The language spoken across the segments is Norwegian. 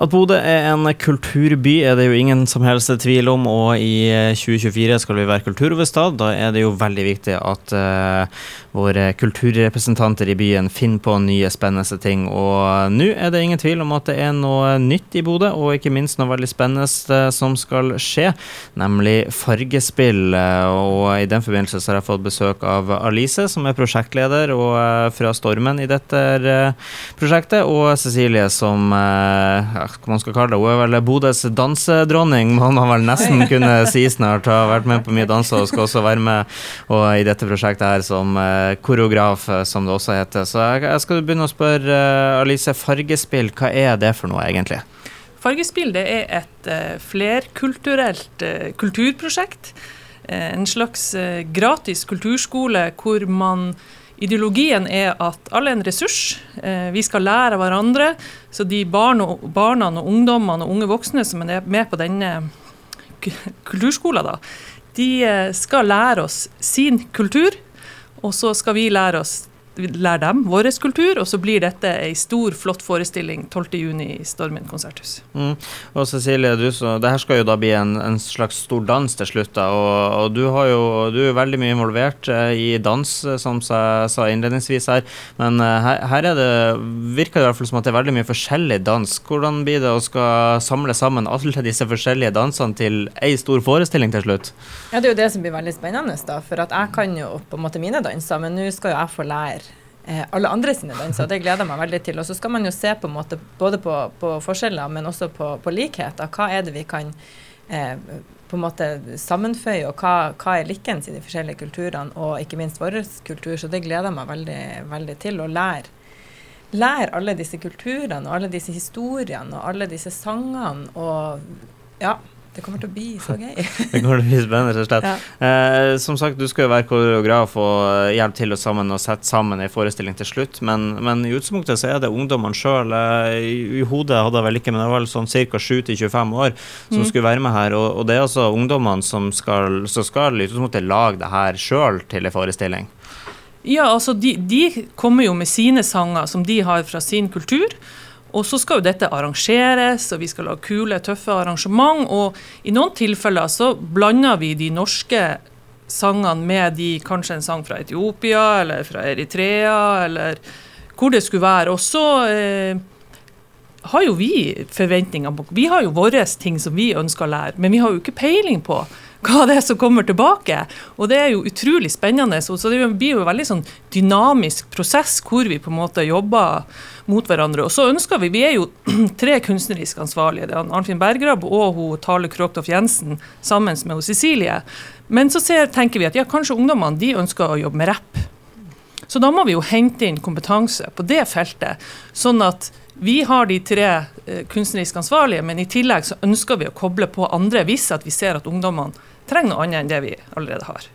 At Bodø er en kulturby er det jo ingen som helst tvil om, og i 2024 skal vi være kulturhovedstad. Da er det jo veldig viktig at uh, våre kulturrepresentanter i byen finner på nye, spennende ting. Og nå er det ingen tvil om at det er noe nytt i Bodø, og ikke minst noe veldig spennende som skal skje, nemlig Fargespill. Og i den forbindelse så har jeg fått besøk av Alice, som er prosjektleder og, fra Stormen i dette prosjektet, og Cecilie, som hva man skal kalle det. Hun er vel Bodøs dansedronning, må man vel nesten kunne si snart. Har vært med på mye danser og skal også være med og i dette prosjektet her som uh, koreograf, eh, som det også heter. Så jeg, skal begynne å spørre uh, Alice, fargespill, hva er det for noe egentlig? Fargespill det er et uh, flerkulturelt kulturprosjekt. en slags gratis kulturskole hvor man Ideologien er at alle er en ressurs. Eh, vi skal lære av hverandre. Så de barn barna og ungdommene og unge voksne som er med på denne kulturskolen, da, de eh, skal lære oss sin kultur. Og så skal vi lære oss lære dem vår kultur, og så blir dette ei stor, flott forestilling 12.6 i Stormen konserthus. Mm. Og Cecilie, du, så, det her skal jo da bli en, en slags stor dans til slutt. da, og, og, du, har jo, du er veldig mye involvert eh, i dans, eh, som jeg sa innledningsvis her. Men eh, her, her det, virker det i hvert fall som at det er veldig mye forskjellig dans. Hvordan blir det å skal samle sammen alle disse forskjellige dansene til ei stor forestilling til slutt? Ja, Det er jo det som blir veldig spennende, da, for at jeg kan jo på en måte mine danser, men nå skal jo jeg få lære alle andre sine danser. Det gleder jeg meg veldig til. Og så skal man jo se på en måte både på, på forskjeller, men også på, på, likheter. Hva er det vi kan eh, på en måte sammenføye, og hva, hva er likens i de forskjellige kulturene, og ikke minst vår kultur. Så det gleder jeg meg veldig, veldig til. Å lære, lære alle disse kulturene og alle disse historiene og alle disse sangene. og ja, det kommer til å bli så gøy. det kommer til å bli spennende, rett og slett. Ja. Eh, som sagt, du skal jo være koreograf og hjelpe til og sammen og sette sammen en forestilling til slutt, men, men i utgangspunktet så er det ungdommene sjøl. Eh, i, I, hodet hadde jeg vel ikke, men det var vel sånn ca. 7-25 år som mm. skulle være med her. Og, og, det er altså ungdommene som skal, som skal i utgangspunktet lage det her sjøl til en forestilling. Ja, altså de, de kommer jo med sine sanger som de har fra sin kultur. Og så skal jo dette arrangeres, og vi skal lage kule, tøffe arrangement. Og i noen tilfeller så blander vi de norske sangene med de, kanskje en sang fra Etiopia eller fra Eritrea, eller hvor det skulle være. Og så eh, har jo vi forventninger på Vi har jo våre ting som vi ønsker å lære, men vi har jo ikke peiling på hva det er som kommer tilbake. Og det er jo utrolig spennende. Så det blir jo en veldig sånn dynamisk prosess hvor vi på en måte jobber mot hverandre. Og så ønsker vi, Vi er jo tre kunstnerisk ansvarlige. Det er Arnfinn Bergrab og hun Tale Kråktoff Jensen sammen med hun Cecilie. Men så ser, tenker vi at ja, kanskje ungdommene de ønsker å jobbe med rapp. Så da må vi jo hente inn kompetanse på det feltet. Sånn at vi har de tre eh, kunstnerisk ansvarlige, men i tillegg så ønsker vi å koble på andre hvis at vi ser at ungdommene trenger noe annet enn det vi allerede har.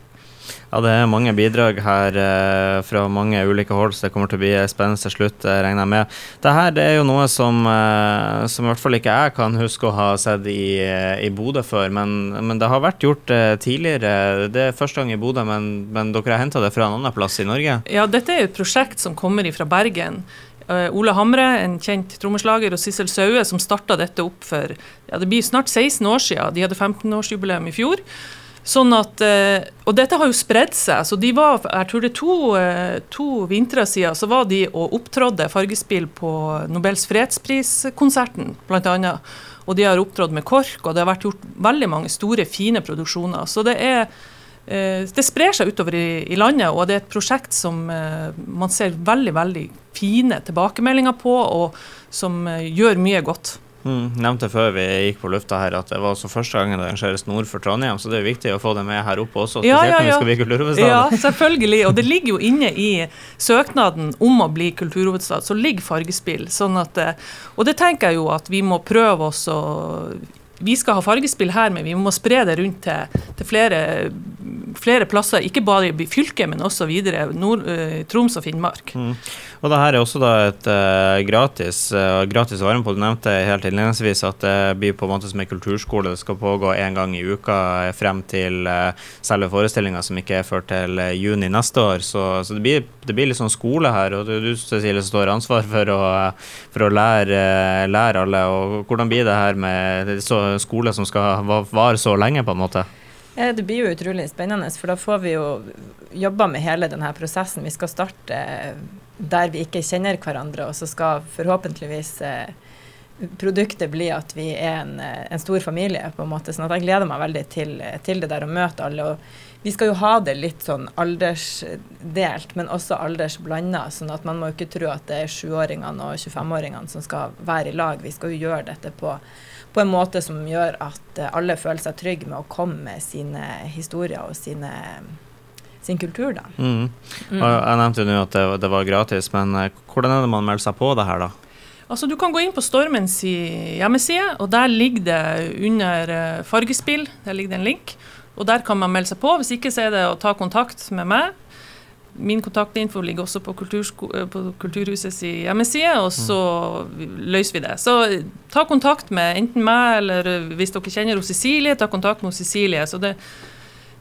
Ja, det er mange bidrag her eh, fra mange ulike hold, så det kommer til å bli spennende spennende slutt, eh, regner jeg med. Dette det er jo noe som, eh, som, i hvert fall ikke jeg kan huske å ha sett i, eh, i Bodø før, men, men, det har vært gjort eh, tidligere. Det er første gang i Bodø, men, men dere har henta det fra en annen plass i Norge? Ja, dette er et prosjekt som kommer fra Bergen. Uh, Ole Hamre, en kjent trommeslager, og Sissel Saue, som starta dette opp for ja, det blir snart 16 år siden. De hadde 15-årsjubileum i fjor. Sånn at, eh, og dette har jo spredd seg. så de var, jeg tror det er to, eh, to vintre siden så var de og opptrådde Fargespill på Nobels fredspriskonserten, bl.a. Og de har opptrådt med KORK, og det har vært gjort veldig mange store, fine produksjoner. Så det er eh, det sprer seg utover i, i, landet, og det er et prosjekt som man ser veldig veldig fine tilbakemeldinger på, og som gjør mye godt. Mm, nevnte før vi gikk på lufta her at det var også første gangen det arrangeres nord for Trondheim, så det er viktig å få det med her oppe også. Ja, ja, ja. ja, selvfølgelig. Og det ligger jo inne i søknaden om å bli kulturhovedstad, så ligger fargespill. Sånn at, eh, og det tenker jeg jo at vi må prøve oss å Vi skal ha fargespill her, men vi må spre det rundt til, til flere flere plasser, ikke bare i fylket, men også videre. Nord, uh, Troms og Finnmark. Mm. Og det her er også da et uh, gratis, uh, gratis varme Du nevnte helt innledningsvis at det blir på en måte som en kulturskole. Det skal pågå én gang i uka frem til selve forestillinga, som ikke er før til juni neste år. Så, så det, blir, det, blir, litt sånn skole her. Og du Cecilie, står ansvar for å, for å lære, lære alle. og Hvordan blir det her med skole som skal vare så lenge, på en måte? Det blir jo utrolig spennende, for da får vi jo jobba med hele denne prosessen. Vi skal starte der vi ikke kjenner hverandre, og så skal forhåpentligvis eh, produktet blir at vi er en, eh, en, stor familie, på en måte. Sånn at jeg gleder meg veldig til, til, det der å møte alle. Og vi skal jo ha det litt sånn aldersdelt, men også aldersblanda. Sånn at man må jo ikke tro at det er sjuåringene og 25-åringene som skal være i lag. Vi skal jo gjøre dette på på en måte som gjør at eh, alle føler seg trygge med å komme med sine historier og sine, sin kultur. da. Mm. Mm. Jeg nevnte jo nå at det, det, var gratis, men eh, hvordan er det man melder seg på det her, da? Altså, Du kan gå inn på Stormens hjemmeside, og der ligger det under eh, fargespill der ligger det en link. og Der kan man melde seg på. Hvis ikke så er det å ta kontakt med meg Min kontaktinfo ligger også på, eh, på Kulturhusets hjemmeside, og så løser vi det. Så ta kontakt med enten meg, eller eh, hvis dere kjenner Cecilie, ta kontakt med Cecilie. Det,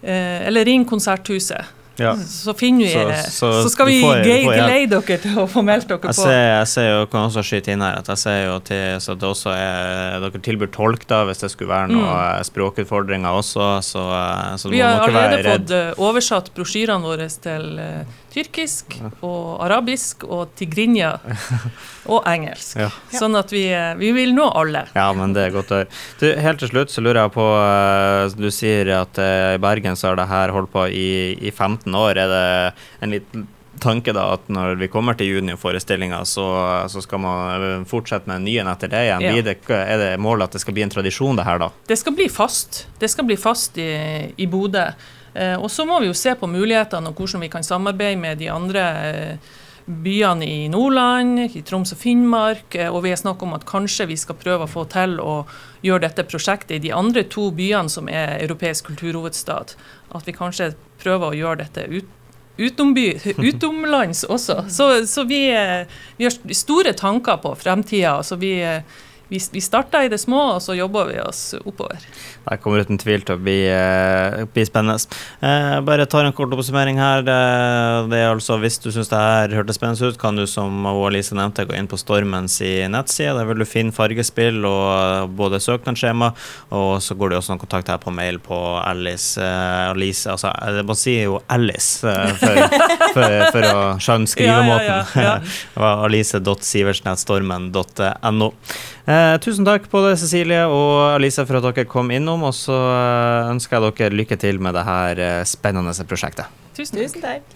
eh, eller ring Konserthuset. Ja. Så finner vi så, så, så skal vi gelede dere til å få meldt dere jeg på. Ser, jeg ser jo, kan også skyte inn her at jeg ser jo til så det også er, dere tilbyr tolk da, hvis det skulle være noen mm. språkutfordringer også. Så, så vi har allerede fått oversatt brosjyrene våre til tyrkisk og arabisk og tigrinja og engelsk. Ja. Sånn at vi, vi, vil nå alle. Ja, men det er godt å høre. Helt til slutt så lurer jeg på eh, Du sier at eh, i Bergen så har det her holdt på i, i 15 år. Er det en liten tanke da at når vi kommer til juniorforestillinga, så, så skal man fortsette med nye etter det igjen? Ja. Det, er det målet at det skal bli en tradisjon, det her da? Det skal bli fast. Det skal bli fast i, i Bodø. Eh, og så må vi jo se på mulighetene og hvordan vi kan samarbeide med de andre eh, byene i Nordland, i Troms og Finnmark. Eh, og vi har snakket om at kanskje vi skal prøve å få til å gjøre dette prosjektet i de andre to byene som er europeisk kulturhovedstad. At vi kanskje prøver å gjøre dette ut, utomlands også. Så, så vi, vi, har store tanker på fremtida. Så vi, vi, vi starta i det små, og så jobber vi oss oppover. Det kommer uten tvil til å bli, uh, bli spennende. Uh, bare tar en kort oppsummering her. Det, det, er altså, Hvis du syns det her hørtes spennende ut, kan du som Alice nevnte, gå inn på Stormens nettside. Der vil du finne fargespill og både søknadsskjema, og så går det også noen kontakt her på mail på Alice. Uh, Alice altså, Man sier jo Alice for, for, for, å skjønne skrivemåten. Ja, ja, ja, Alice.sivertsen.stormen.no. tusen takk både Cecilie og Alisa for at dere kom innom og så eh, ønsker jeg dere lykke til med det her eh, spennende prosjektet. Tusen takk.